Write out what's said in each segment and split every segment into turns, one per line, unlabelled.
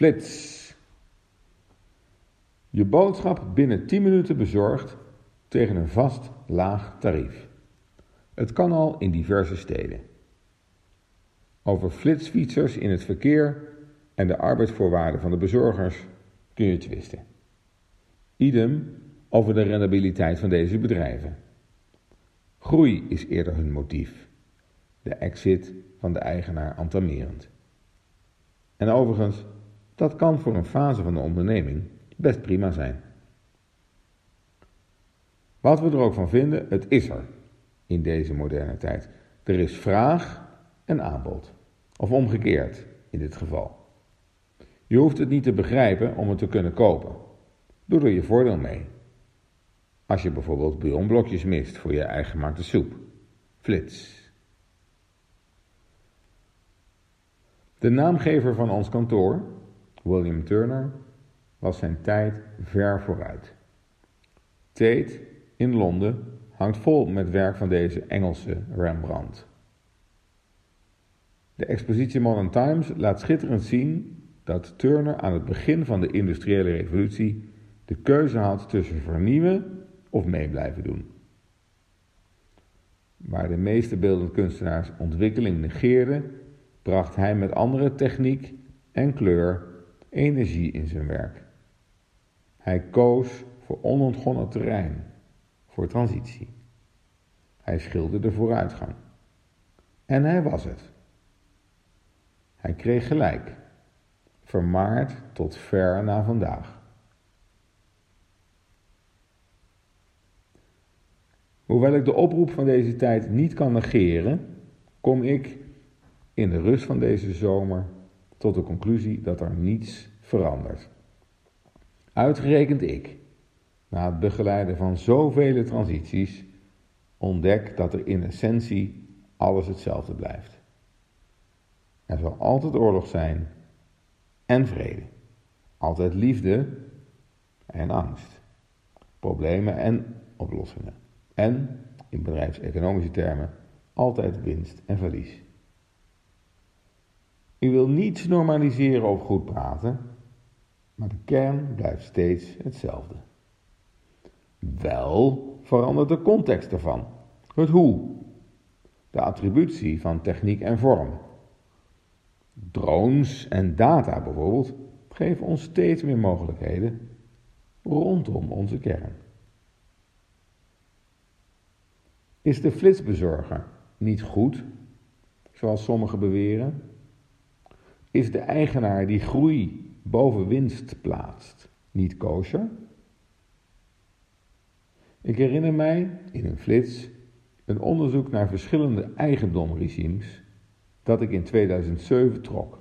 Flits. Je boodschap binnen 10 minuten bezorgd tegen een vast laag tarief. Het kan al in diverse steden. Over flitsfietsers in het verkeer en de arbeidsvoorwaarden van de bezorgers kun je twisten. Idem over de rendabiliteit van deze bedrijven. Groei is eerder hun motief, de exit van de eigenaar antamerend. En overigens, dat kan voor een fase van de onderneming best prima zijn. Wat we er ook van vinden, het is er in deze moderne tijd. Er is vraag en aanbod. Of omgekeerd in dit geval. Je hoeft het niet te begrijpen om het te kunnen kopen. Doe er je voordeel mee. Als je bijvoorbeeld bouillonblokjes mist voor je eigen gemaakte soep. Flits. De naamgever van ons kantoor, William Turner, was zijn tijd ver vooruit. Tate in Londen hangt vol met werk van deze Engelse Rembrandt. De expositie Modern Times laat schitterend zien dat Turner aan het begin van de industriële revolutie de keuze had tussen vernieuwen of mee blijven doen. Waar de meeste beeldend kunstenaars ontwikkeling negeerden, bracht hij met andere techniek en kleur energie in zijn werk. Hij koos voor onontgonnen terrein, voor transitie. Hij schilderde vooruitgang. En hij was het. Hij kreeg gelijk, vermaard tot ver na vandaag. Hoewel ik de oproep van deze tijd niet kan negeren, kom ik in de rust van deze zomer tot de conclusie dat er niets verandert. Uitgerekend ik, na het begeleiden van zoveel transities, ontdek dat er in essentie alles hetzelfde blijft. Er zal altijd oorlog zijn en vrede, altijd liefde en angst, problemen en oplossingen en, in bedrijfseconomische termen, altijd winst en verlies. U wil niets normaliseren of goed praten, maar de kern blijft steeds hetzelfde. Wel verandert de context ervan, het hoe, de attributie van techniek en vorm. Drones en data bijvoorbeeld geven ons steeds meer mogelijkheden rondom onze kern. Is de flitsbezorger niet goed, zoals sommigen beweren? Is de eigenaar die groei boven winst plaatst, niet kosher? Ik herinner mij in een flits een onderzoek naar verschillende eigendomregimes dat ik in 2007 trok.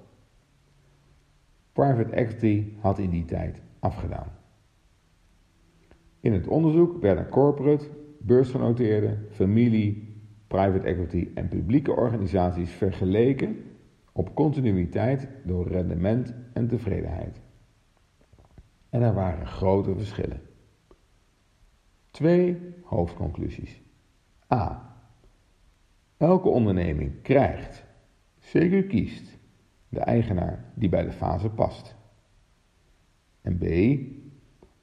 Private equity had in die tijd afgedaan. In het onderzoek werden corporate, beursgenoteerde, familie, private equity en publieke organisaties vergeleken op continuïteit door rendement en tevredenheid. En er waren grote verschillen. Twee hoofdconclusies. A. Elke onderneming krijgt, zeker kiest, de eigenaar die bij de fase past. En B.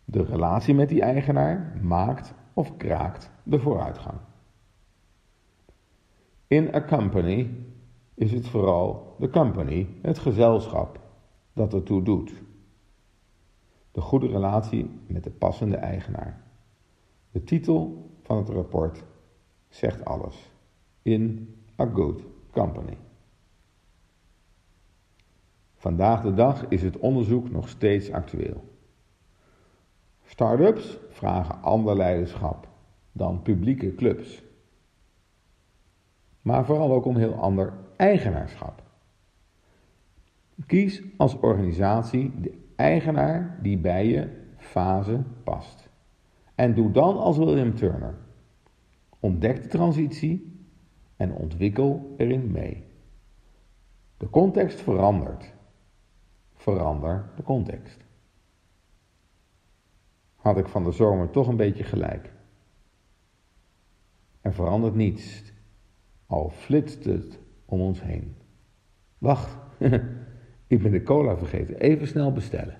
De relatie met die eigenaar maakt of kraakt de vooruitgang. In a company is het vooral de company, het gezelschap, dat ertoe doet. De goede relatie met de passende eigenaar. De titel van het rapport zegt alles. In a good company. Vandaag de dag is het onderzoek nog steeds actueel. Startups vragen ander leiderschap dan publieke clubs. Maar vooral ook een heel ander eigenaarschap. Kies als organisatie de eigenaar die bij je fase past. En doe dan als William Turner. Ontdek de transitie en ontwikkel erin mee. De context verandert. Verander de context. Had ik van de zomer toch een beetje gelijk. Er verandert niets, al flitst het om ons heen. Wacht, Ik ben de cola vergeten. Even snel bestellen.